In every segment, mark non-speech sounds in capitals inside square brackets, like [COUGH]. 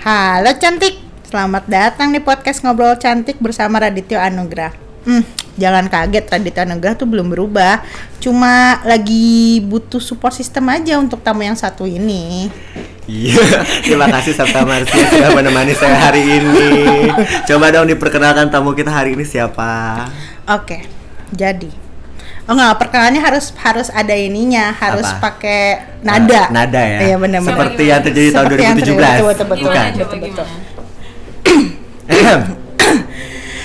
Halo cantik, selamat datang di podcast ngobrol cantik bersama Radityo Anugrah. Hmm, jangan kaget Radityo Anugrah tuh belum berubah, cuma lagi butuh support system aja untuk tamu yang satu ini. Iya, terima kasih Sabta Marsia sudah menemani saya hari ini. Coba dong diperkenalkan tamu kita hari ini siapa? Oke, jadi Oh enggak, perkenalannya harus harus ada ininya, harus pakai nada. Eh, nada ya. Iya benar benar. Seperti yang terjadi tahun Seperti yang 2017. terjadi, betul, betul, betul. Bukan. Betul, betul. gimana?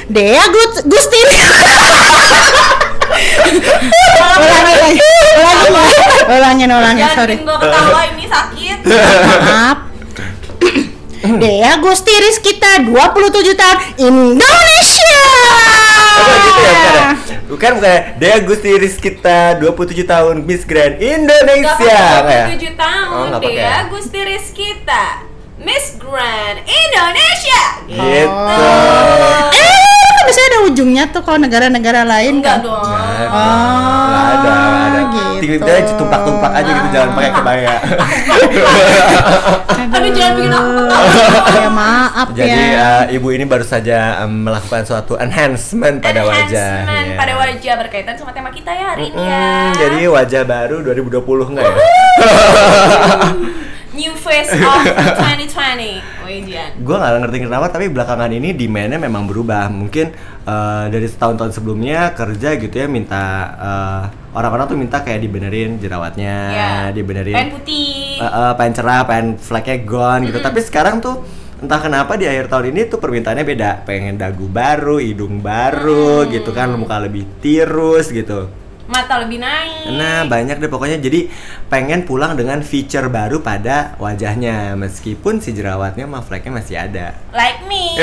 [COUGHS] Dea Gustin. [COUGHS] ulangi lagi, ulangi, ulangin, ulangin, Jangan sorry. gue ketawa ini sakit. Maaf. Dea Gusti Rizkita 27 tahun Indonesia. Oh, gitu ya, bukan ya? Bukan, bukan. Dea Gusti Rizkita 27 tahun Miss Grand Indonesia. pakai ya? 27 tahun Oh. Dea Gusti Rizkita Miss Grand Indonesia Gitu. Eh, kan biasanya ada ujungnya tuh kalau negara-negara lain Enggak kan. dong Oh, nggak ada, nggak ada. gitu. Tumpak-tumpak aja gitu, jangan pakai kebaya. [LAUGHS] Aduh jangan bikin aku ketawa Ya maaf Jadi ya. eh, ibu ini baru saja em, melakukan suatu enhancement pada wajah. Enhancement ya. pada wajah berkaitan sama tema kita ya hari ini ya jadi wajah baru 2020 enggak ya? [LAUGHS] New face of 2020 Wajian gue nggak ngerti kenapa tapi belakangan ini demandnya memang berubah. Mungkin eh, dari setahun-tahun sebelumnya kerja gitu ya minta eh, orang-orang tuh minta kayak dibenerin jerawatnya Ya dibenerin Pen putih. Eh, eh, pengen cerah pengen flagnya gone gitu. Tapi sekarang tuh entah kenapa di akhir tahun ini tuh permintaannya beda. Pengen dagu baru hidung baru gitu kan muka lebih tirus gitu Mata lebih naik Nah banyak deh pokoknya jadi pengen pulang dengan feature baru pada wajahnya meskipun si jerawatnya mah flagnya masih ada. like me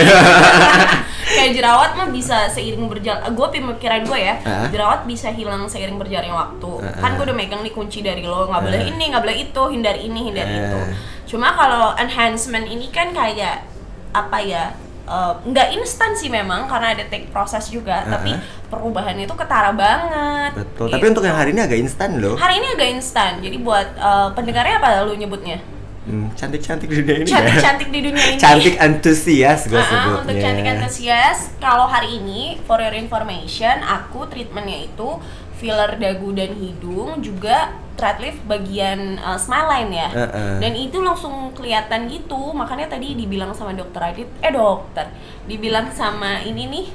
[LAUGHS] kayak jerawat mah bisa seiring berjalan gue pemikiran gue ya Ah. jerawat bisa hilang seiring berjalannya waktu Ah, kan gue udah megang nih kunci dari lo nggak boleh Ah. ini nggak boleh itu hindari ini hindari Ah. itu cuma kalau enhancement ini kan kayak apa ya eh, nggak instan sih memang karena ada take proses juga Ah, tapi ah. perubahannya itu ketara banget Betul. gitu. Tapi untuk yang hari ini agak instan loh. hari ini agak instan jadi buat eh, pendengarnya apa lu nyebutnya Hmm, cantik-cantik di dunia ini ya. cantik-cantik di dunia ini [LAUGHS] Cantik antusias gue ah, sebutnya. untuk cantik antusias, kalau hari ini for your information, aku treatmentnya itu filler dagu dan hidung juga thread lift bagian uh, smile line ya. Ah, ah. Dan itu langsung kelihatan gitu, makanya tadi dibilang sama dokter Adit, eh dokter, dibilang sama ini nih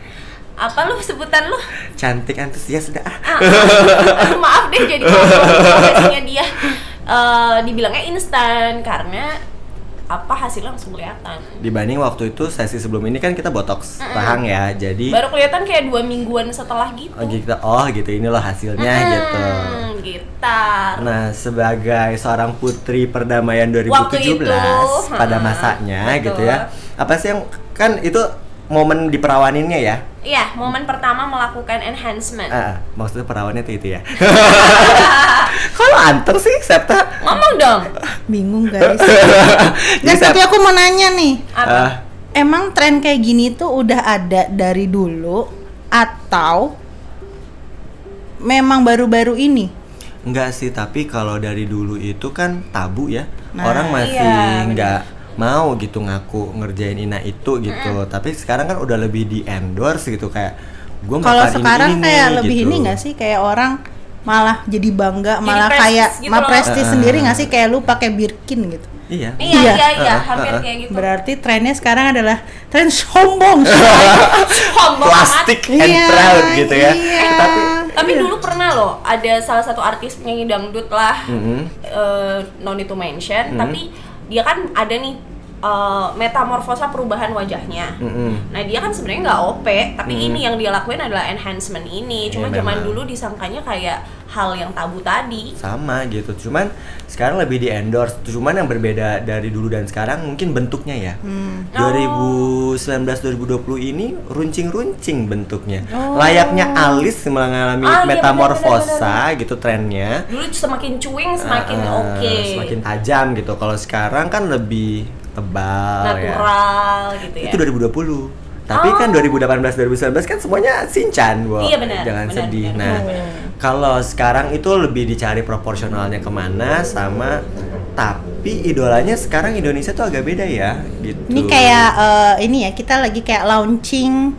apa lu sebutan lu? Cantik antusias sudah. ah. Ah, ah, maaf deh jadi [LAUGHS] profesinya dia. Eh, dibilangnya instan karena apa hasilnya langsung kelihatan. Dibanding waktu itu sesi sebelum ini kan kita botox rahang ya. Jadi Baru kelihatan kayak dua mingguan setelah gitu. oh, kita oh gitu ini loh hasilnya gitu. Hmm, gitar. Nah, sebagai seorang putri perdamaian 2017 Waktu itu, pada masanya betul. gitu ya. Apa sih yang kan itu momen di perawaninnya ya? Iya, momen pertama melakukan enhancement. Ah, ah, maksudnya perawannya tuh itu ya. [LAUGHS] Kalau anteng sih, Septa. Ngomong dong. Bingung guys. [LAUGHS] Guys, tapi aku mau nanya nih. Apa? ah, Emang tren kayak gini tuh udah ada dari dulu atau memang baru-baru ini? enggak sih, tapi kalau dari dulu itu kan tabu ya. Nah, Orang masih iya, nggak mau gitu ngaku ngerjain ina itu gitu. Tapi sekarang kan udah lebih di endorse gitu kayak gue Kalau sekarang kayak lebih ini nggak sih kayak orang malah jadi bangga, Jadi malah prestis kayak gitu mah prestis Ah. sendiri nggak sih kayak lu pakai Birkin gitu. Iya. Iya, Iya. iya, iya, Ah, hampir ah. kayak gitu. Berarti trennya sekarang adalah tren sombong. [LAUGHS] Sombong amat. Plastic and Iya, proud gitu ya. iya. Tapi Tapi dulu pernah loh, ada salah satu artis penyanyi dangdut lah, Mhm. eh, no need to mention, Mhm. tapi dia kan ada nih eh, metamorfosa perubahan wajahnya. Mm-mm. Nah dia kan sebenarnya nggak OP, tapi Hmm. ini yang dia lakuin adalah enhancement ini. Cuma Iya, zaman dulu disangkanya kayak hal yang tabu tadi. sama gitu cuman sekarang lebih di endorse cuman yang berbeda dari dulu dan sekarang mungkin bentuknya ya Hmm. 2019 2020 ini runcing-runcing bentuknya Oh. layaknya alis mengalami Ah, iya, metamorfosa gitu trennya Dulu semakin cuing semakin Ah, oke, semakin tajam gitu kalau sekarang kan lebih tebal ya. Natural gitu ya. itu 2020 tapi kan Oh. 2018 2019 kan semuanya sinchan Bo. Iya, benar, jangan benar, sedih. benar, nah kalau sekarang itu lebih dicari proporsionalnya ke mana sama tapi idolanya sekarang Indonesia tuh agak beda ya gitu. Ini kayak eh, ini ya kita lagi kayak launching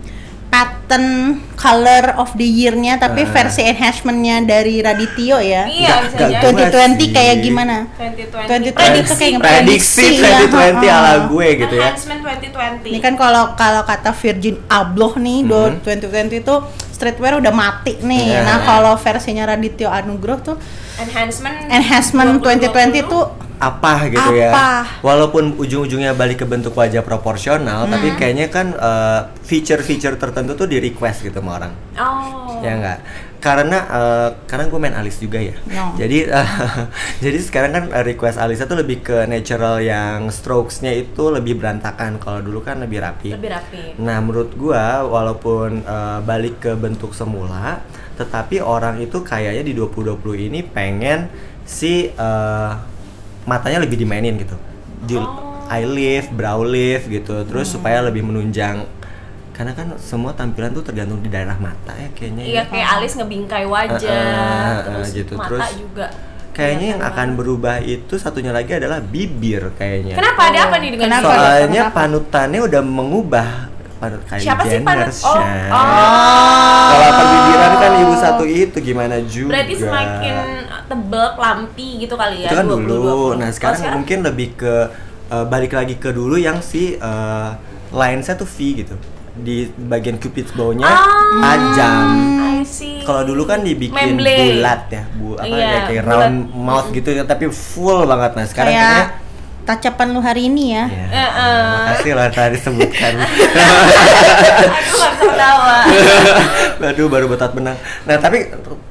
pattern color of the year-nya tapi Ah. versi enhancement-nya dari Radityo ya. Iya, bisa nggak jadi. gua 2020 sih. kayak gimana? 2020 2020 prediksi kayak prediksi prediksi ya, 2020 ha-ha. ala gue gitu ya enhancement 2020 Ini kan kalau kalau kata Virgin Abloh nih, do Mhm. 2020 itu streetwear udah mati nih. Iya. Nah, kalau versinya Radityo Anugrah tuh enhancement enhancement 2020 tuh apa gitu ya. Apa? walaupun ujung-ujungnya balik ke bentuk wajah proporsional tapi kayaknya kan eh, feature-feature tertentu tuh di request gitu sama orang. Oh. Ya enggak karena eh, karena gue main alis juga ya No. jadi eh, [LAUGHS] jadi sekarang kan eh, request alisnya tuh lebih ke natural yang strokesnya itu lebih berantakan kalau dulu kan lebih rapi lebih rapi Nah, menurut gua walaupun eh, balik ke bentuk semula, tetapi orang itu kayaknya di 2020 ini pengen si eh, matanya lebih dimainin gitu. Di Oh. eye lift, brow lift gitu. Terus supaya lebih menunjang karena kan semua tampilan tuh tergantung di daerah mata ya kayaknya. iya ya. kayak alis ngebingkai wajah Eh, eh, terus gitu. mata Terus juga Kayaknya yang kelihatan akan berubah itu satunya lagi adalah bibir kayaknya. kenapa ada apa nih dengan Kenapa? bibir? Soalnya Kenapa? panutannya udah mengubah panut Kylie Siapa sih panut? Oh, oh. Kalau perbibiran kan ibu satu itu gimana juga. berarti semakin tebel kelampi gitu kali ya itu kan 20, dulu. 20. Nah Oh, sekarang, mungkin lebih ke eh, balik lagi ke dulu yang si eh, line-nya tuh V gitu. Di bagian cupid's bow-nya Ah. tajam. Kalau dulu kan dibikin Memblade. bulat ya, bu apa Iya, ya kayak bulat. round mouth gitu ya, tapi full banget. Nah sekarang kayak kayaknya tacapan lu hari ini ya. Ya, Eh, eh. makasih lah tadi sebutkan. [LAUGHS] aku [LAUGHS] Aduh baru betat benang. Nah tapi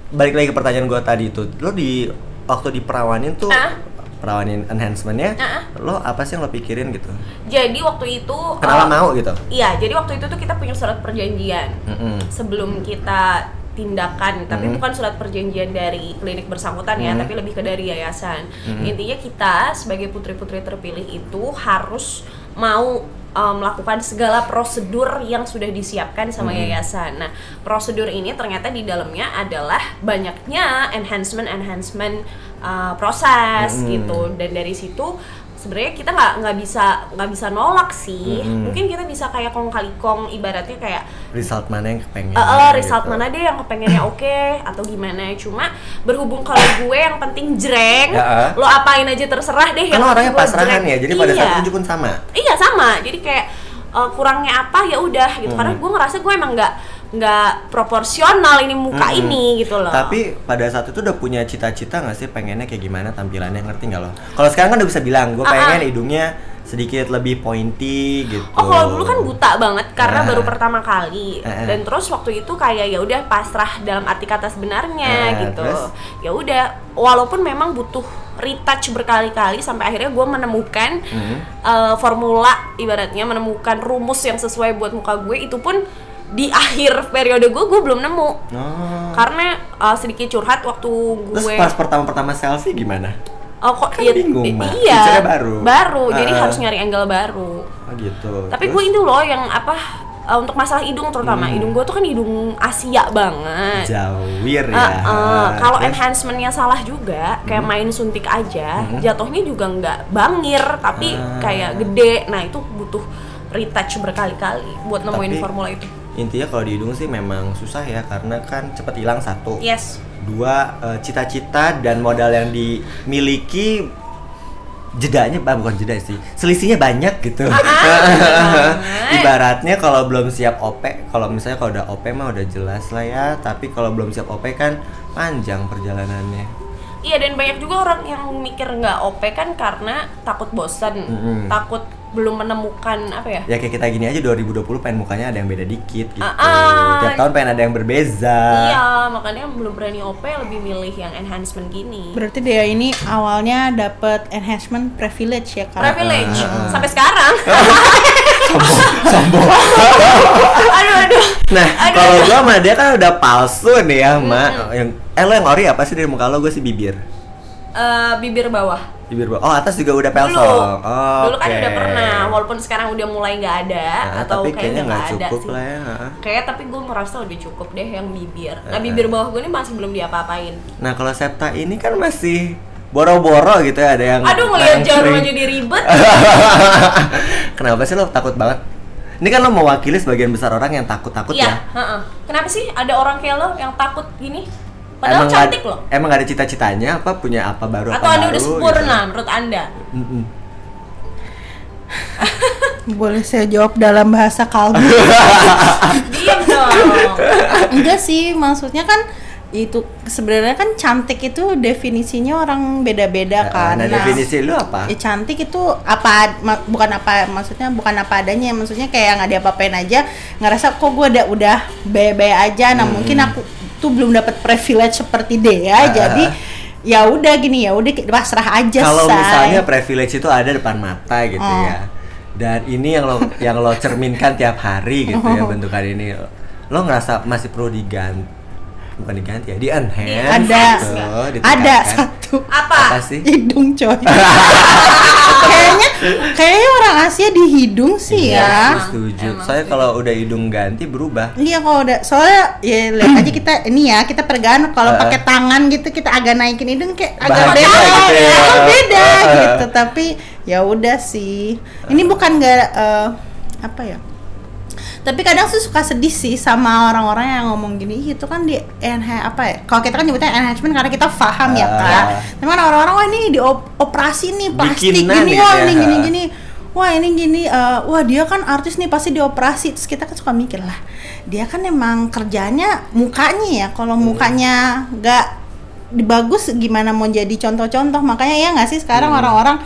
balik lagi ke pertanyaan gua tadi itu, lo di waktu diperawanin tuh Ah. Perawanin enhancementnya, Ah. lo apa sih yang lo pikirin gitu? jadi waktu itu Kenapa eh, mau gitu? iya jadi waktu itu tuh kita punya surat perjanjian Mm-mm. sebelum kita tindakan tapi Mhm. bukan surat perjanjian dari klinik bersangkutan ya Mhm. tapi lebih ke dari yayasan Mhm. intinya kita sebagai putri-putri terpilih itu harus mau eh, melakukan segala prosedur yang sudah disiapkan sama Mhm. yayasan. Nah, prosedur ini ternyata di dalamnya adalah banyaknya enhancement enhancement eh, proses Mhm. gitu. Dan dari situ sebenarnya kita nggak nggak bisa nggak bisa nolak sih. Mhm. Mungkin kita bisa kayak kong kali kong ibaratnya kayak Result mana yang kepengen? Eh, eh, result gitu. mana deh yang kepengennya oke atau gimana cuma berhubung kalau gue yang penting jreng Ya, eh. lo apain aja terserah deh Kan lo orangnya pasrahan jreng. ya, jadi pada iya. saat itu pun sama. iya sama jadi kayak eh, kurangnya apa ya udah gitu karena Mhm. gue ngerasa gue emang nggak nggak proporsional ini muka Mm-mm. ini gitu loh Tapi pada saat itu udah punya cita-cita nggak sih pengennya kayak gimana tampilannya ngerti nggak lo? Kalau sekarang kan udah bisa bilang, gue Ah, pengen ah. hidungnya sedikit lebih pointy gitu. Oh kalau dulu kan buta banget karena Ah. baru pertama kali Ah, ah. dan terus waktu itu kayak ya udah pasrah dalam arti kata sebenarnya Ah, gitu. Ya udah walaupun memang butuh retouch berkali-kali sampai akhirnya gue menemukan Mhm. eh, formula ibaratnya menemukan rumus yang sesuai buat muka gue itu pun di akhir periode gue gue belum nemu Oh. karena eh, sedikit curhat waktu Terus gue pas pertama-pertama selfie gimana? oh kok kan iya, bingung, Mak. iya baru. baru jadi Ah. harus nyari angle baru Oh gitu. tapi Terus? gue itu loh yang apa uh, untuk masalah hidung terutama Hmm. hidung gue tuh kan hidung Asia banget jawir ya. Uh, uh, kalau Terus? enhancementnya salah juga kayak main suntik aja Hmm. jatuhnya juga nggak bangir tapi Ah. kayak gede nah itu butuh retouch berkali-kali buat nemuin Tapi- formula itu intinya kalau di hidung sih memang susah ya karena kan cepet hilang satu. yes Dua eh, cita-cita dan modal yang dimiliki jedanya bah, bukan jeda sih selisihnya banyak gitu [LAUGHS] ibaratnya kalau belum siap OP kalau misalnya kalau udah OP mah udah jelas lah ya tapi kalau belum siap OP kan panjang perjalanannya iya dan banyak juga orang yang mikir nggak OP kan karena takut bosan Mm-mm. takut belum menemukan apa ya ya kayak kita gini aja 2020 pengen mukanya ada yang beda dikit gitu Ah, ah. tiap tahun pengen ada yang berbeza Iya, makanya belum berani OP lebih milih yang enhancement gini. Berarti dia ini awalnya dapat enhancement privilege ya kalau Privilege Ah, ah, sampai sekarang. [LAUGHS] sombong aduh aduh. Nah, Aduh. kalau gua sama dia kan udah palsu nih ya, Mak. Yang eh lo yang ori apa sih dari muka lo? Gue sih bibir. Eh, bibir bawah. Bibir bawah. Oh, atas juga udah Dulu. pelsong. Oh, Dulu kan udah pernah, walaupun sekarang udah mulai nggak ada Nah, atau tapi kayaknya nggak ada cukup sih. lah ya. Kayak tapi gue merasa udah cukup deh yang bibir. Nah Ah. bibir bawah gue ini masih belum diapa-apain. Nah, kalau Septa ini kan masih boro-boro gitu ya ada yang Aduh ngeliat jarum aja diribet. [LAUGHS] Kenapa sih lo takut banget? Ini kan lo mewakili sebagian besar orang yang takut-takut Iya, ya. heeh. Kenapa sih ada orang kayak lo yang takut gini? Padahal nggak- cantik loh. Emang gak ada cita-citanya apa punya apa baru Atau apa anda baru udah gitu. sempurna menurut anda? [LAUGHS] Boleh saya jawab dalam bahasa kalbu? [LAUGHS] Diam dong. Enggak sih, maksudnya kan itu sebenarnya kan cantik itu definisinya orang beda-beda kan. Nah, definisi lu apa? Ya, cantik itu apa ma- bukan apa maksudnya bukan apa adanya maksudnya kayak nggak diapa-apain aja ngerasa kok gue udah udah bebe aja nah Hmm. mungkin aku tuh belum dapat privilege seperti dia Ah. jadi ya udah gini ya udah pasrah aja Kalau say. misalnya privilege itu ada depan mata gitu Oh. ya. Dan ini yang lo yang lo cerminkan tiap hari gitu ya [LAUGHS] bentukan ini. Lo ngerasa masih perlu diganti bukan diganti ya, di enhance ada gitu, ada satu Apa? Apa sih? hidung coy [LAUGHS] kayaknya kayaknya orang Asia di hidung sih Iya, ya aku setuju. Emang Saya kalau udah hidung ganti berubah. Iya kalau udah soalnya ya lihat aja kita ini ya kita pergaan kalau Eh. pakai tangan gitu kita agak naikin hidung kayak agak beda gitu ya. agak beda Eh. gitu tapi ya udah sih ini bukan nggak eh, apa ya tapi kadang sih suka sedih sih sama orang-orang yang ngomong gini "Ih, itu kan di enha apa ya kalau kita kan nyebutnya enhancement karena kita paham ya Ah. kak tapi kan orang-orang wah ini di op- operasi nih plastik gini gitu wah ya. ini gini gini wah ini gini eh, wah dia kan artis nih pasti dioperasi terus kita kan suka mikir lah dia kan emang kerjanya mukanya ya kalau Hmm. mukanya nggak bagus gimana mau jadi contoh-contoh makanya ya nggak sih sekarang Hmm. orang-orang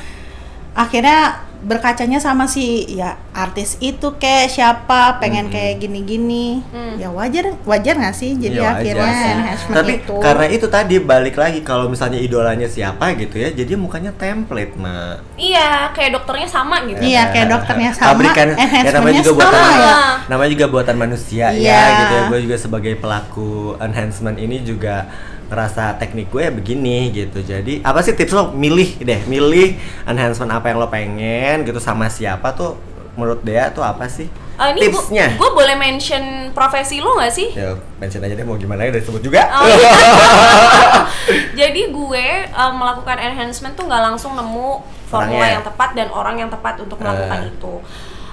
akhirnya berkacanya sama si ya artis itu kayak siapa pengen Hmm. kayak gini-gini Hmm. ya wajar wajar nggak sih jadi wajar akhirnya sih. enhancement Tapi itu karena itu tadi balik lagi kalau misalnya idolanya siapa gitu ya, jadi mukanya template, Mak. Iya, kayak dokternya sama gitu. Iya, kayak dokternya sama, Pabrikan, ya namanya juga buatan sama ya. namanya juga buatan manusia ya Iya. gitu ya. Gue juga sebagai pelaku enhancement ini juga ngerasa teknik gue ya begini gitu. Jadi apa sih tips lo milih deh, milih enhancement apa yang lo pengen gitu sama siapa tuh menurut Dea tuh apa sih? Ah, ini Tipsnya. gue boleh mention profesi lo gak sih? Ya, mention aja deh mau gimana ya udah disebut juga. Oh, iya. [LAUGHS] Jadi gue um, melakukan enhancement tuh nggak langsung nemu formula Orangnya. yang tepat dan orang yang tepat untuk melakukan Eh. itu.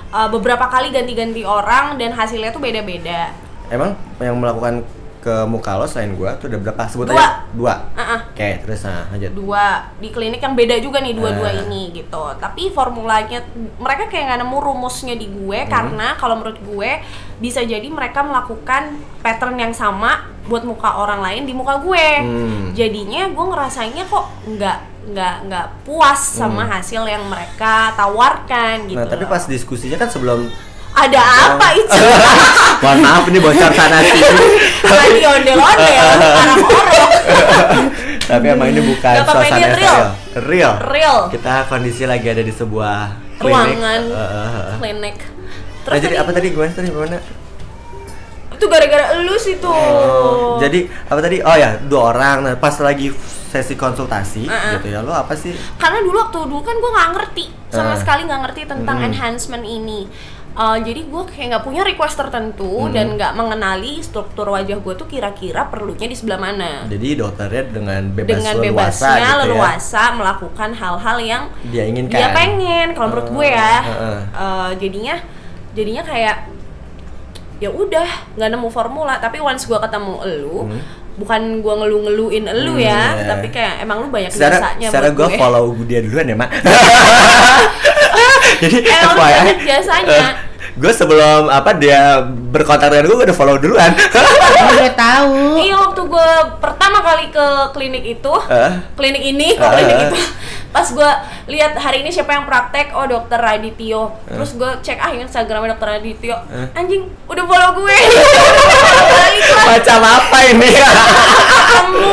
Uh, beberapa kali ganti-ganti orang dan hasilnya tuh beda-beda. Emang yang melakukan ke muka lo selain gua tuh udah berapa? Sebut Dua. aja. Dua. Uh-uh. Oke, terus nah lanjut. Dua di klinik yang beda juga nih dua-dua Eh. ini gitu. Tapi formulanya mereka kayak nggak nemu rumusnya di gue Hmm. karena kalau menurut gue bisa jadi mereka melakukan pattern yang sama buat muka orang lain di muka gue. Hmm. Jadinya gue ngerasainnya kok nggak nggak nggak puas sama hasil yang mereka tawarkan gitu. Hmm. Nah, tapi pas diskusinya kan sebelum ada apa itu? [LAUGHS] Mohon maaf ini bocor sana sini. Lagi ondel-ondel, [LAUGHS] orok. Tapi emang ini bukan Gak suasana real. real. Real. Real. Kita kondisi lagi ada di sebuah klinik. Ruangan Eh, eh, eh. klinik. Nah, jadi apa tadi gimana tadi gimana? Itu gara-gara lu sih tuh. Oh, jadi apa tadi? Oh ya, dua orang. Nah, pas lagi sesi konsultasi Uh-uh. gitu ya. Lo apa sih? karena dulu waktu dulu kan gue nggak ngerti sama Eh. sekali nggak ngerti tentang Mm. enhancement ini Uh, jadi gue kayak nggak punya request tertentu Mm. dan nggak mengenali struktur wajah gue tuh kira-kira perlunya di sebelah mana Jadi dokternya dengan bebas dengan leluasa bebasnya gitu ya. leluasa melakukan hal-hal yang Dia inginkan. dia pengen kalau menurut gue ya Oh, heeh. Uh, jadinya jadinya kayak ya udah nggak nemu formula tapi once gue ketemu elu Hmm. bukan gue ngeluh-ngeluin elu Hmm, ya iya. tapi kayak emang lu banyak secara jasanya secara gue follow dia duluan ya mak [LAUGHS] jadi Emang banyak jasanya. Gue sebelum apa dia berkontak dengan gue gue udah follow duluan. Gua udah tahu. Iya waktu gue pertama kali ke klinik itu, Eh? klinik ini, [LAUGHS] Eh, klinik itu, pas gue lihat hari ini siapa yang praktek, oh dokter Radityo, terus gue cek ah Instagramnya dokter Radityo, Eh. anjing udah follow gue, [LAUGHS] macam apa ini ketemu.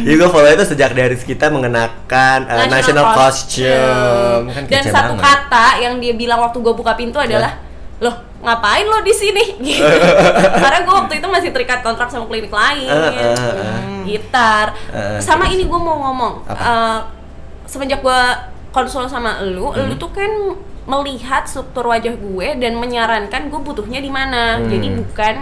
Jadi gue follow itu sejak dari kita mengenakan uh, national, costume. Kan Dan satu banget. kata yang dia bilang waktu gue buka pintu adalah, loh ngapain lo di sini? [LAUGHS] Gitu. Karena gue waktu itu masih terikat kontrak sama klinik lain, Eh, eh, eh. gitar. Eh, sama terus? ini gue mau ngomong, Apa? eh, semenjak gue konsul sama elu, Hmm. elu tuh kan melihat struktur wajah gue dan menyarankan gue butuhnya di mana. Hmm. Jadi bukan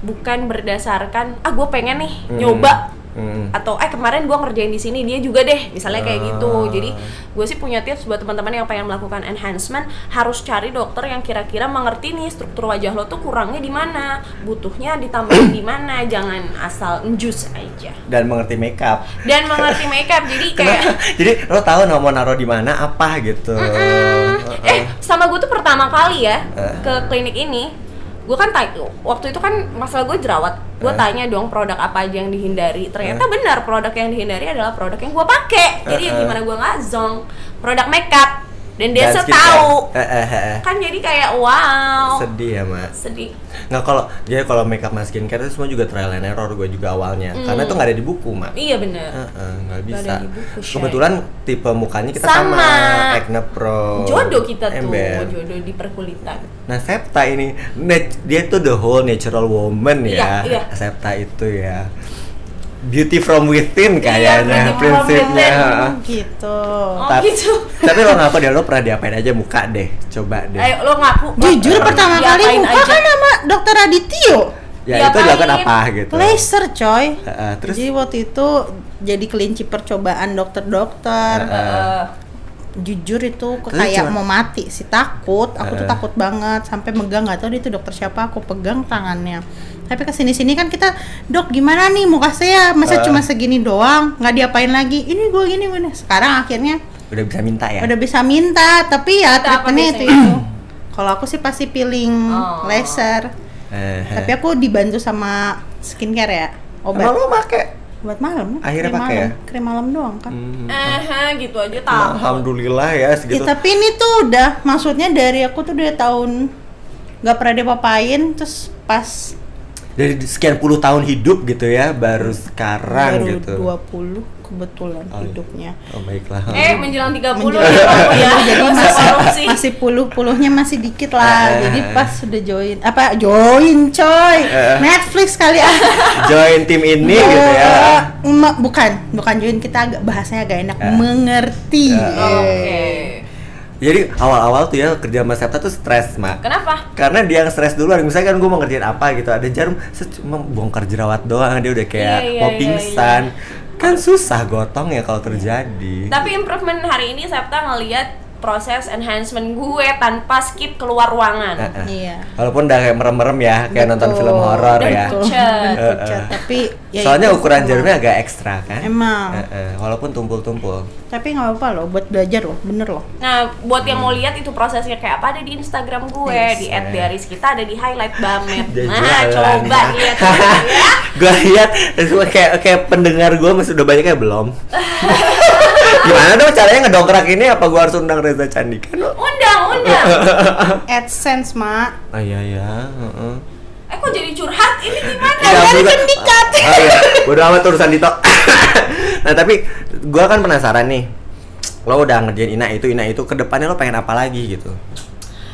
bukan berdasarkan ah gue pengen nih Hmm. nyoba Hmm. atau eh kemarin gue ngerjain di sini dia juga deh misalnya kayak gitu. Ah. jadi gue sih punya tips buat teman-teman yang pengen melakukan enhancement harus cari dokter yang kira-kira mengerti nih struktur wajah lo tuh kurangnya di mana butuhnya ditambahin di mana jangan asal njus aja. Dan mengerti makeup. Dan mengerti makeup jadi [LAUGHS] kayak jadi lo tahu mau naruh di mana apa gitu. Eh sama gue tuh pertama kali ya Eh. ke klinik ini gue kan tanya waktu itu kan masalah gue jerawat. Gue Eh. tanya dong produk apa aja yang dihindari. Ternyata benar produk yang dihindari adalah produk yang gue pakai. Jadi eh. gimana gue nggak zong produk makeup dan dia Dan setahu skincare. Eh, eh, eh, kan jadi kayak wow sedih ya mak sedih nggak kalau jadi kalau makeup sama skincare itu semua juga trial and error gue juga awalnya karena itu nggak ada di buku mak iya bener Heeh, nggak Nggak bisa. di buku, Shay. Kebetulan tipe mukanya kita sama, Sama. Acne Pro. jodoh kita tuh Ember. jodoh di perkulitan Nah, Septa ini dia tuh the whole natural woman ya. Iya, iya. Septa itu ya. Beauty from within Iya, kayaknya from prinsipnya. within. gitu oh [LAUGHS] Tapi- gitu Tapi lo ngaku deh lo pernah diapain aja muka deh. Coba deh. ayo lo ngaku jujur pertama kali muka aja? kan sama dokter Adityo ya itu diapain? dilakukan apa gitu. laser coy Heeh, terus jadi waktu itu jadi kelinci percobaan dokter-dokter Eh, jujur itu Terus kayak mau mati sih takut aku tuh Eh. takut banget sampai megang nggak tahu dia itu dokter siapa aku pegang tangannya tapi ke sini sini kan kita dok gimana nih muka saya masa Eh. cuma segini doang nggak diapain lagi ini gue gini gini sekarang akhirnya udah bisa minta ya. udah bisa minta tapi ya treatmentnya itu itu [CLEARS THROAT] kalau aku sih pasti peeling Oh. laser Eh, tapi aku dibantu sama skincare ya obat Emang lo make? obat malam Akhirnya krim pakai malam. ya? krim malam doang kan Hmm. eh gitu aja tahu Alhamdulillah ya Ya, segitu. tapi ini tuh udah maksudnya dari aku tuh udah tahun nggak pernah dipapain terus pas Dari sekian puluh tahun hidup gitu ya, baru sekarang baru gitu. 20 kebetulan Oh, iya. hidupnya. Oh baiklah. Eh menjelang 30 Menjelang ya, jadi Masa masih masih puluh puluhnya masih dikit lah. Eh. jadi pas sudah join apa join coy Eh. Netflix kali ah. [LAUGHS] Join tim ini gitu ya. Ma- bukan bukan join kita agak bahasanya agak enak Eh. mengerti. Eh. Oke. Jadi awal-awal tuh ya kerja sama Septa tuh stres, Mak. Kenapa? Karena dia yang stres duluan, misalnya kan gue mau ngerjain apa gitu, ada jarum, set cuma bongkar jerawat doang, dia udah kayak Iya, iya, mau iya, pingsan. Kan susah gotong ya kalau terjadi. Tapi improvement hari ini Septa ngelihat proses enhancement gue tanpa skip keluar ruangan. Eh, eh. Iya. Walaupun udah kayak merem-merem ya, kayak nonton Betul. film horor ya. Eh, eh. Tapi ya Soalnya ukuran semua. jarumnya agak ekstra kan. Emang. Eh, eh, Walaupun tumpul-tumpul. Tapi nggak apa-apa loh buat belajar loh, bener loh. Nah, buat yang mau lihat itu prosesnya kayak apa ada di Instagram gue, Yes. di @diaris kita ada di highlight banget. [LAUGHS] Dia Nah, coba lihat [LAUGHS] ya. gue lihat kayak kayak pendengar gue masih udah banyak kayak belum. [LAUGHS] Gimana dong caranya ngedongkrak ini? Apa gue harus undang Reza Candika? No? Undang, undang. [LAUGHS] AdSense, Mak. Ah iya ya. heeh. Eh kok jadi curhat? Ini gimana? Ya, Dari bukan- pendikat. Oh iya, bodo amat urusan Dito. [LAUGHS] nah tapi gua kan penasaran nih. Lo udah ngerjain ina itu, ina itu, ke depannya lo pengen apa lagi gitu?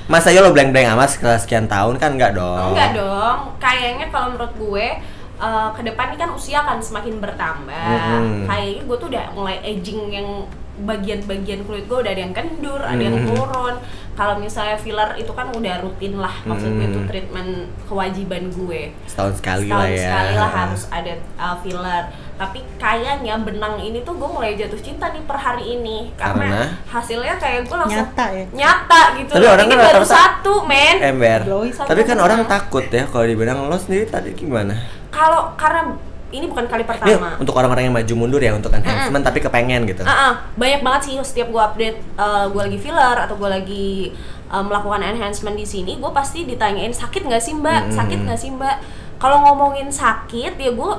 Masa ya lo blank-blank amat sekian tahun kan enggak dong? Enggak dong. Kayaknya kalau menurut gue eh, ke depan ini kan usia akan semakin bertambah. Mm-mm. Kayaknya gue tuh udah mulai aging yang bagian-bagian kulit gue udah ada yang kendur, ada yang turun. Kalau misalnya filler itu kan udah rutin lah, maksud gue itu treatment kewajiban gue. Setahun sekali Setahun lah ya. sekali lah [LAUGHS] harus ada uh, filler. Tapi kayaknya benang ini tuh gue mulai jatuh cinta nih per hari ini karena, Karena? hasilnya kayak gue langsung Nyata ya. nyata gitu. Tapi orang ini kan baru satu, men. Ember. Tapi kan orang takut ya kalau dibilang lo sendiri tadi gimana? Kalau karena ini bukan kali Ini pertama. untuk orang-orang yang maju mundur ya untuk enhancement tapi kepengen gitu. Ah, ah, banyak banget sih setiap gue update uh, gue lagi filler atau gue lagi uh, melakukan enhancement di sini, gue pasti ditanyain sakit nggak sih mbak, Mm-mm. sakit nggak sih mbak. Kalau ngomongin sakit ya gue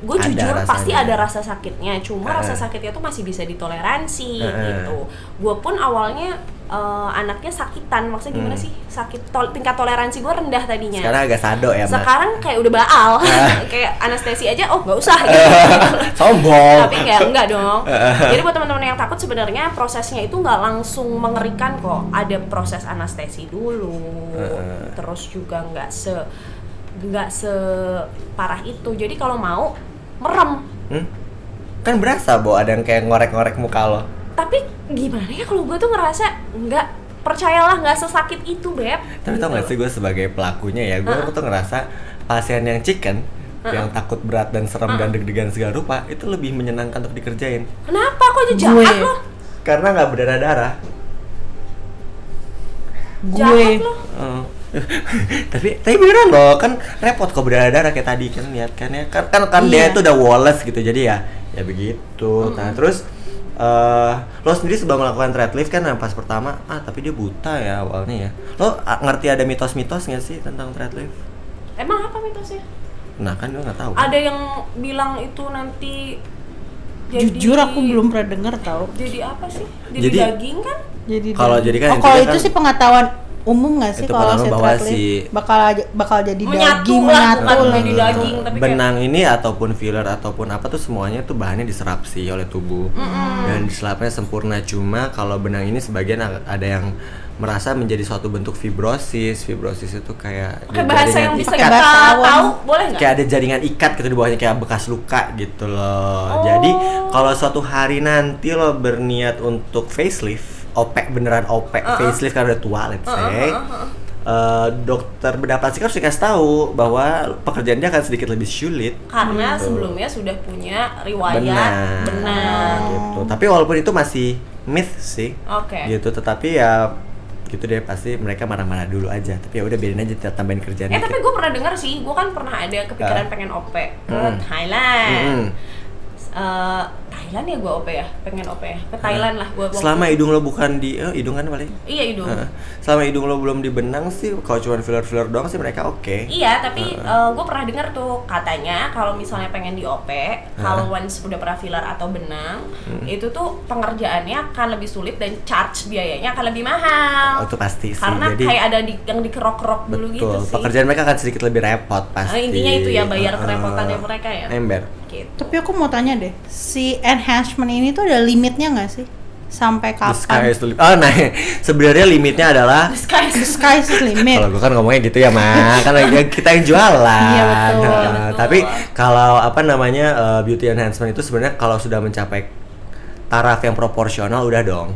gue jujur pasti rasanya. ada rasa sakitnya, cuma Ah. rasa sakitnya tuh masih bisa ditoleransi Ah. gitu. Gue pun awalnya uh, anaknya sakitan, maksudnya gimana Hmm. sih sakit tol- tingkat toleransi gue rendah tadinya. Sekarang agak sado ya. Sekarang kayak udah baal, [LAUGHS] kayak anestesi aja, oh nggak usah gitu. [LAUGHS] Sombong. tapi enggak enggak dong jadi buat teman-teman yang takut sebenarnya prosesnya itu nggak langsung mengerikan kok ada proses anestesi dulu terus juga nggak se nggak separah itu jadi kalau mau merem Hmm? Kan berasa, Bo, ada yang kayak ngorek-ngorek muka lo. tapi gimana ya kalau gue tuh ngerasa nggak percayalah nggak sesakit itu beb Tapi tau gak sih gue sebagai pelakunya ya, gue Heeh. tuh ngerasa pasien yang chicken yang takut berat dan serem dan deg-degan segala rupa itu lebih menyenangkan untuk dikerjain Kenapa kok aja Gue. jahat lo? karena nggak berdarah-darah Jahat gue lo. Oh. [LAUGHS] tapi tapi beneran loh kan repot kok berdarah-darah kayak tadi kan lihat kan ya. Kan kan, kan dia Iya. itu udah Wallace gitu jadi ya ya begitu. Nah terus eh lo sendiri sebelum melakukan thread lift kan? Yang pas pertama ah tapi dia buta ya awalnya ya. Lo ah, ngerti ada mitos-mitos nggak sih tentang thread lift Emang apa mitosnya? nah kan gue nggak tahu. Ada yang bilang itu nanti jadi jujur aku belum pernah denger tau Jadi apa sih? Jadi, Jadi- daging kan? jadi Kalau jadi kan oh, kalau itu kan- sih pengetahuan umum nggak sih Itu kalau bahwa si- bakal bakal jadi Menyatu daging lah, menyatu bukan lah jadi daging. tapi kayak- benang ini ataupun filler ataupun apa tuh semuanya tuh bahannya diserap sih oleh tubuh dan diserapnya sempurna cuma kalau benang ini sebagian ada yang merasa menjadi suatu bentuk fibrosis fibrosis itu kayak Pakai bahasa yang bisa Pakai kita tahu, boleh nggak? kayak ada jaringan ikat gitu di bawahnya kayak bekas luka gitu loh. Oh. Jadi kalau suatu hari nanti lo berniat untuk facelift, opek beneran opek facelift karena udah tua let's say. eh, dokter bedah plastik harus dikasih tahu bahwa pekerjaan dia akan sedikit lebih sulit. Karena Gitu. sebelumnya sudah punya riwayat Benar. benang. Gitu. Tapi walaupun itu masih myth sih. Oke. Gitu. Tetapi ya gitu deh pasti mereka marah-marah dulu aja. Tapi ya udah biarin aja kita tambahin kerjaan Eh dikit. tapi gue pernah dengar sih, gue kan pernah ada kepikiran Ah. pengen OP ke Mm. Thailand. Mm-mm. Eh, Thailand ya gue OP ya, pengen OP ya, ke Thailand lah gue. Selama hidung lo bukan di eh, hidung kan paling iya hidung. Heeh. selama hidung lo belum dibenang sih kalau cuma filler filler doang sih mereka oke Iya, tapi gue pernah dengar tuh katanya kalau misalnya pengen di OP, kalau once udah pernah filler atau benang, Hmm. itu tuh pengerjaannya akan lebih sulit dan charge biayanya akan lebih mahal. oh, itu pasti sih Karena jadi kayak ada di, yang dikerok-kerok dulu gitu betul sih. pekerjaan mereka akan sedikit lebih repot pasti Eh, intinya itu ya, bayar kerepotannya mereka ya. ember Gitu. Tapi aku mau tanya deh, si enhancement ini tuh ada limitnya nggak sih? Sampai The sky kapan? is the limit. oh nah [LAUGHS] sebenarnya limitnya adalah The sky The is- sky is the limit. kalau gue kan ngomongnya gitu ya mah kan lagi- [LAUGHS] kita yang jualan Iya, betul. Nah, Iya, betul. tapi kalau apa namanya eh, beauty enhancement itu sebenarnya kalau sudah mencapai taraf yang proporsional udah dong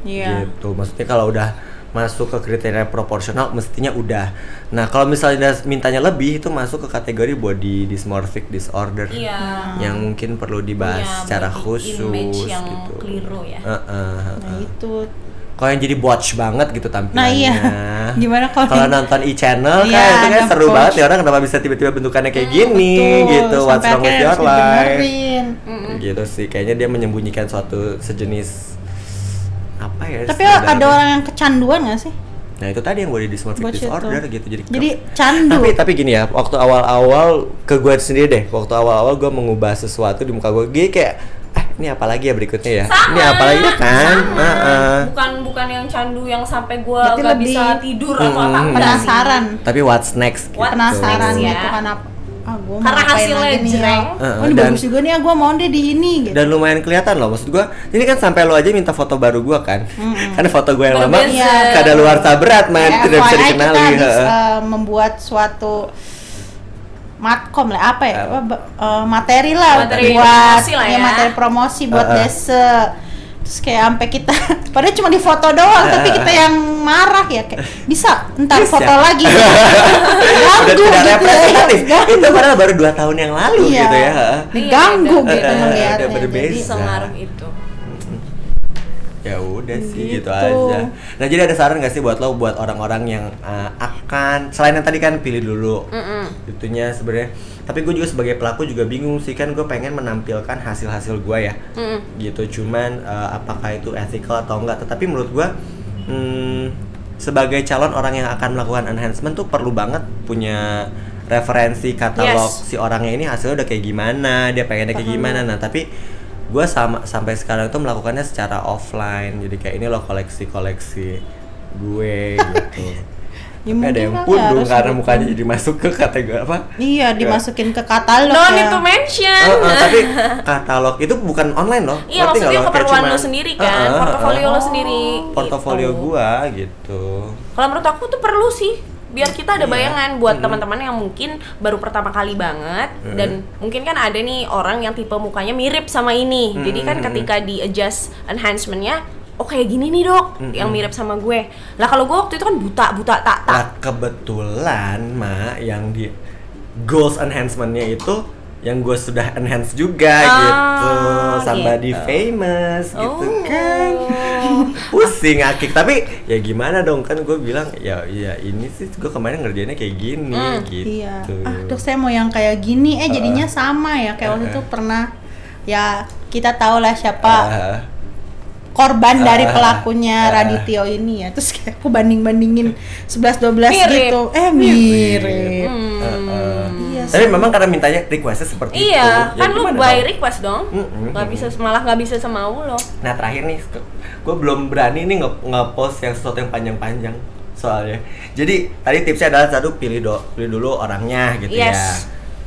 Iya. gitu maksudnya kalau udah masuk ke kriteria proporsional mestinya udah nah kalau misalnya mintanya lebih itu masuk ke kategori body dysmorphic disorder Iya. yang mungkin perlu dibahas Punya secara khusus image yang gitu keliru ya. Heeh, Nah heeh. itu. kalau yang jadi botch banget gitu tampilannya Nah iya. [LAUGHS] Gimana kalau kalau nonton e-channel Iya, kan itu kan seru botch. banget ya orang kenapa bisa tiba-tiba bentukannya kayak gini Betul, gitu what's sampai wrong with your gitu sih kayaknya dia menyembunyikan suatu sejenis apa ya Tapi ada orang yang kecanduan nggak sih? Nah itu tadi yang body dysmorphic Botch itu. disorder gitu jadi Jadi candu. tapi tapi gini ya waktu awal-awal ke gue sendiri deh waktu awal-awal gue mengubah sesuatu di muka gue gini kayak ah ini apa lagi ya berikutnya ya Sama, ini apa lagi kan sama. Heeh. Bukan bukan yang candu yang sampai gua Berarti gak lebih bisa tidur atau apa Hmm. enggak sih. penasaran. tapi what's next gitu. What Penasaran next ya? gitu kan apa? Ah, gua mau Karena hasilnya lagi nih ya? Heeh, Oh, ini dan- bagus juga nih ya, gua mau deh di ini gitu. dan lumayan kelihatan loh maksud gua ini kan sampai lo aja minta foto baru gua kan karena foto gue yang lama. Iya. kada luar berat man Ya, tidak bisa dikenali kita habis, heeh. eh, membuat suatu matkom lah apa ya eh, materi lah Materi buat promosi lah ya, ya. materi promosi buat Uh-uh. desa terus kayak sampai kita [LAUGHS] padahal cuma di foto doang tapi kita yang marah ya kayak bisa ntar Bisa. foto lagi [LAUGHS] udah ganggu gitu representatif Ganggu. itu padahal baru dua tahun yang lalu Iya. gitu ya diganggu Iya, gitu beda. ngeliatnya Udah berbeda. jadi. Sengaruh itu. Ya udah sih gitu. Gitu. aja nah jadi ada saran gak sih buat lo buat orang-orang yang uh, akan selain yang tadi kan pilih dulu Mm-mm. itunya sebenarnya tapi gue juga sebagai pelaku juga bingung sih kan gue pengen menampilkan hasil-hasil gue ya Mm-mm. gitu cuman uh, apakah itu ethical atau enggak tetapi menurut gue hmm, sebagai calon orang yang akan melakukan enhancement tuh perlu banget punya referensi katalog Yes. si orangnya ini hasilnya udah kayak gimana dia pengennya kayak gimana nah tapi gue sama sampai sekarang itu melakukannya secara offline jadi kayak ini loh koleksi koleksi gue gitu [LAUGHS] Ya, tapi ada yang pundung harus karena mukanya jadi masuk ke kategori apa iya dimasukin ke katalog No ya. need to mention. Eh, eh, tapi [LAUGHS] katalog itu bukan online loh. Iya Ngerti maksudnya keperluan cuman, lo sendiri eh, kan, eh, eh, portofolio eh, lo sendiri. Portofolio gitu. gua gitu. Kalau menurut aku tuh perlu sih biar kita ada Iya. bayangan buat teman-teman yang mungkin baru pertama kali banget Mm. dan mungkin kan ada nih orang yang tipe mukanya mirip sama ini. Jadi kan ketika di adjust enhancementnya oh kayak gini nih dok yang mirip sama gue. Lah kalau gue waktu itu kan buta buta tak tak. Lah kebetulan mak yang di goals enhancementnya itu yang gue sudah enhance juga Ah, gitu somebody gitu. famous gitu Oh. kan [LAUGHS] pusing akik tapi ya gimana dong kan gue bilang ya ya ini sih gue kemarin ngerjainnya kayak gini Hmm. gitu Iya. Ah, dok saya mau yang kayak gini. Eh jadinya sama ya. Kayak waktu Uh. itu pernah ya kita tahu lah siapa Ah, korban dari Ah. pelakunya Ah. Radityo ini ya. Terus kayak aku banding-bandingin 11 12 Mirip. gitu. Eh mirip. Hmm. ah, Iya tapi sih. memang karena mintanya requestnya seperti itu Iya, Ya kan lu by dong? request dong. Mm-mm. Nggak bisa malah nggak bisa semau lo. Nah terakhir nih, gue belum berani nih nge- nge-post yang sesuatu yang panjang-panjang soalnya. Jadi tadi tipsnya adalah satu pilih do, pilih dulu orangnya gitu ya.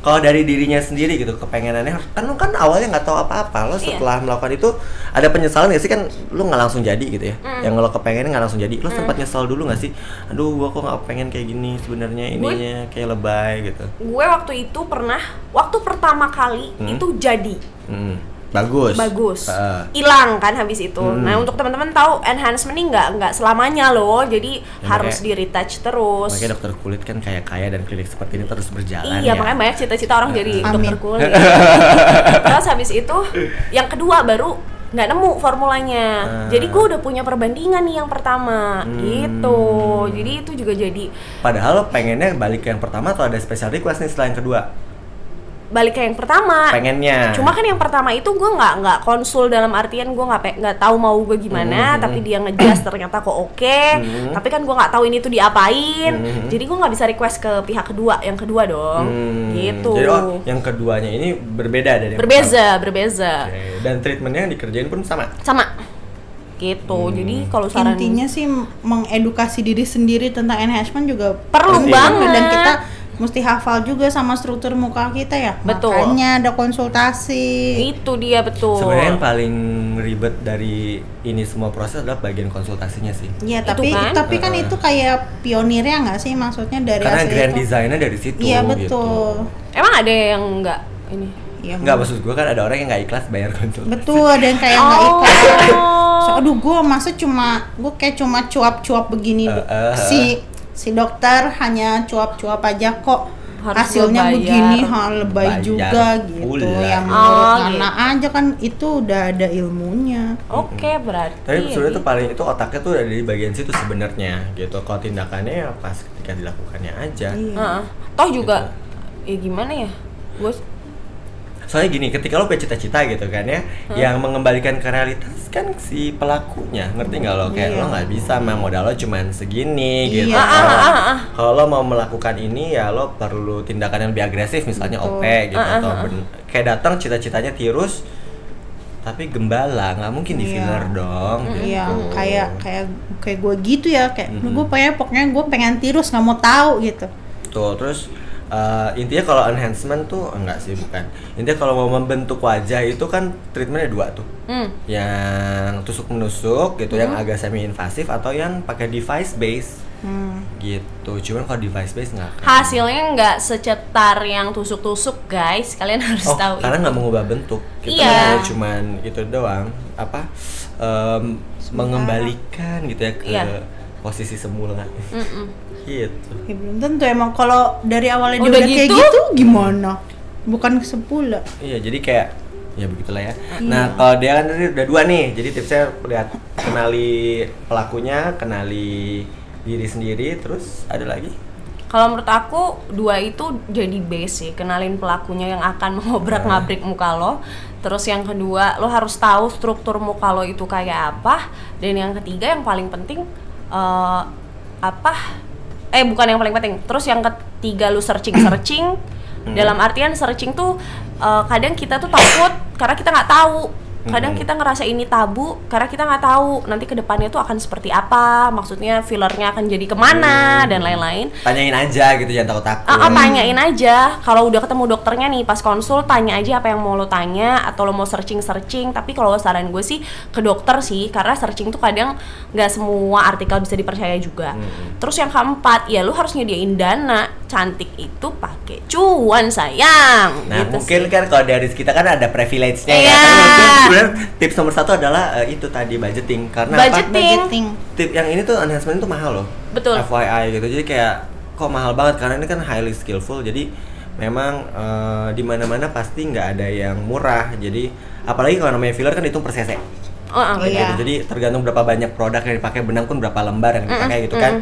Kalau dari dirinya sendiri gitu, kepengenannya kan lu kan awalnya nggak tahu apa-apa. Lo Iya. setelah melakukan itu ada penyesalan nggak sih kan lu nggak langsung jadi gitu ya. Mm. Yang lo kepengen nggak langsung jadi. Lo sempat nyesal dulu nggak sih? Aduh, gua kok nggak pengen kayak gini sebenarnya ininya kayak lebay gitu. Gue waktu itu pernah, waktu pertama kali Hmm. itu jadi Hmm. Bagus. bagus, Heeh. hilang kan habis itu. Hmm. Nah untuk teman-teman tahu enhancement ini nggak nggak selamanya loh, jadi Ya, harus makanya- di retouch terus. Makanya dokter kulit kan kayak kaya dan klinik seperti ini terus berjalan Iya, ya. makanya banyak cita-cita orang jadi Amin. dokter kulit. [LAUGHS] Terus habis itu, yang kedua baru nggak nemu formulanya. Ah. Jadi gue udah punya perbandingan nih yang pertama, Hmm. gitu. Jadi itu juga jadi Padahal pengennya balik ke yang pertama atau ada special request nih setelah yang kedua? Balik ke yang pertama. Pengennya. Cuma kan yang pertama itu gue nggak nggak konsul dalam artian gue nggak nggak tahu mau gue gimana, Mhm. tapi dia ngejelas ternyata kok oke. Mhm. Tapi kan gue nggak tahu ini tuh diapain. Mhm. Jadi gue nggak bisa request ke pihak kedua, yang kedua dong. Hmm, Gitu. Jadi oh, yang keduanya ini berbeda dari yang berbeza, berbeza. pertama. Oke, Dan treatmentnya yang dikerjain pun sama. Sama. Gitu. Hmm. Jadi kalau saran Intinya sih mengedukasi diri sendiri tentang enhancement juga Perlu banget. dan kita mesti hafal juga sama struktur muka kita ya. Betul. Makanya ada konsultasi. itu dia betul. Sebenarnya yang paling ribet dari ini semua proses adalah bagian konsultasinya sih. Iya, Itu tapi kan? tapi kan Heeh. itu kayak pionirnya nggak sih maksudnya dari Karena grand itu? design-nya dari situ Iya, gitu. betul. Emang ada yang nggak ini? Iya, Enggak maksud gue kan ada orang yang nggak ikhlas bayar konsultasi. Betul, ada yang kayak nggak Oh. ikhlas. So, aduh, gue masa cuma gue kayak cuma cuap-cuap begini. Eh, eh, si si dokter hanya cuap-cuap aja kok. Harus Hasilnya bayar. begini, hal lebay Bayar juga gitu. pula. Yang menurut Oh, Nana aja kan itu udah ada ilmunya. Oke, berarti. Tapi sebenarnya gitu. paling itu otaknya tuh ada di bagian situ sebenarnya gitu. Kalau tindakannya ya pas ketika dilakukannya aja. Iya. Heeh. Toh juga Gitu. ya gimana ya? Gue Soalnya gini, ketika lo punya cita-cita gitu kan ya, yang mengembalikan ke realitas kan si pelakunya, ngerti nggak lo? Kayak Iya. lo nggak bisa, memang modal lo cuman segini gitu. Iya. Ah, ah, ah, ah. Kalau lo mau melakukan ini ya lo perlu tindakan yang lebih agresif, misalnya Betul. OP gitu Ah, ah, atau ah. ben- kayak datang cita-citanya tirus, tapi gembala nggak mungkin di Iya. filler dong. Iya, gitu. kayak kayak kayak gue gitu ya, kayak Mhm. gue pengen pokoknya gue pengen tirus nggak mau tahu gitu. Tuh, terus eh, intinya kalau enhancement tuh enggak sih bukan. Intinya kalau mau membentuk wajah itu kan treatmentnya dua tuh. hmm. yang tusuk menusuk gitu yang agak semi invasif atau yang pakai device base Hmm. gitu cuman kalau device base nggak hasilnya nggak secetar yang tusuk-tusuk guys kalian [LAUGHS] harus oh tahu karena nggak mengubah bentuk kita Iya. hanya cuman itu doang apa em, mengembalikan gitu ya ke Iya. posisi semula Mm-mm. Gitu Ya belum tentu emang kalau dari awalnya dia Udah udah kayak gitu? gitu gimana? Bukan sepula. iya jadi kayak ya begitulah ya nah kalau dia kan tadi udah dua nih jadi tipsnya lihat kenali pelakunya kenali diri sendiri terus ada lagi Kalau menurut aku dua itu jadi base sih, kenalin pelakunya yang akan [LAUGHS] mengobrak-ngabrik muka lo. Terus yang kedua, lo harus tahu struktur muka lo itu kayak apa. Dan yang ketiga yang paling penting eh, apa? Eh bukan yang paling penting. Terus yang ketiga lo searching-searching. Dalam artian searching tuh eh, kadang kita tuh takut karena kita nggak tahu. Kadang Hmm. kita ngerasa ini tabu karena kita nggak tahu nanti ke depannya tuh akan seperti apa. Maksudnya fillernya akan jadi ke mana dan lain-lain. tanyain aja gitu jangan takut takut Ah, ah, tanyain aja. Kalau udah ketemu dokternya nih pas konsul, tanya aja apa yang mau lo tanya atau lo mau searching searching. Tapi kalau saran gue sih ke dokter sih, karena searching tuh kadang nggak semua artikel bisa dipercaya juga. Hmm. Terus yang keempat, ya lo harus nyediain dana. Cantik itu pakai cuan sayang. Nah Gitu mungkin sih. kan kalau dari kita kan ada privilege-nya Iya. ya kan mungkin sebenarnya tips nomor satu adalah eh, itu tadi budgeting karena Budgeting. apa? Budgeting. Tip yang ini tuh enhancement itu mahal loh. Betul. FYI gitu jadi kayak kok mahal banget karena ini kan highly skillful jadi memang eh, di mana-mana pasti nggak ada yang murah. Jadi apalagi kalau namanya filler kan hitung per cc. Oh, ah, Kayak Iya. gitu. Jadi tergantung berapa banyak produk yang dipakai benang pun berapa lembar yang dipakai gitu kan.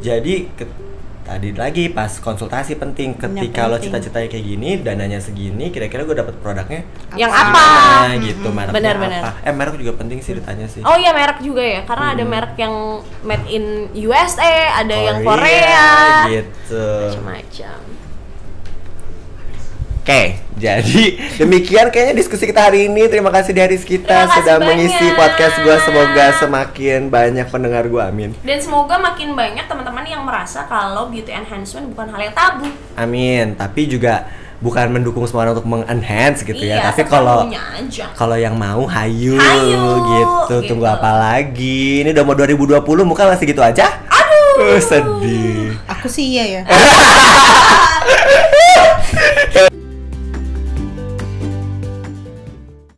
Jadi ke- tadi lagi pas konsultasi penting ketika lo cita-citanya kayak gini, dananya segini, kira-kira gue dapat produknya Yang Apa? apa? Gitu mereknya Benar, benar. apa? Eh merek juga penting sih ditanya sih. Oh iya merek juga ya, karena ada Hmm. merek yang made in USA, ada yang Korea, Korea, gitu. macam-macam. Oke, jadi demikian kayaknya diskusi kita hari ini. Terima kasih di Haris kita Terima sudah mengisi banyak. podcast gua. Semoga semakin banyak pendengar gua. Amin. Dan semoga makin banyak teman-teman yang merasa kalau beauty enhancement bukan hal yang tabu. Amin. Tapi juga bukan mendukung semua orang untuk mengenhance gitu ya. Iya, Tapi kalau kalau yang mau hayu, Hayu, gitu. Tunggu gitu. apa lagi? Ini udah mau 2020 muka masih gitu aja? Aduh. Uh, sedih. Aku sih iya ya. [LAUGHS]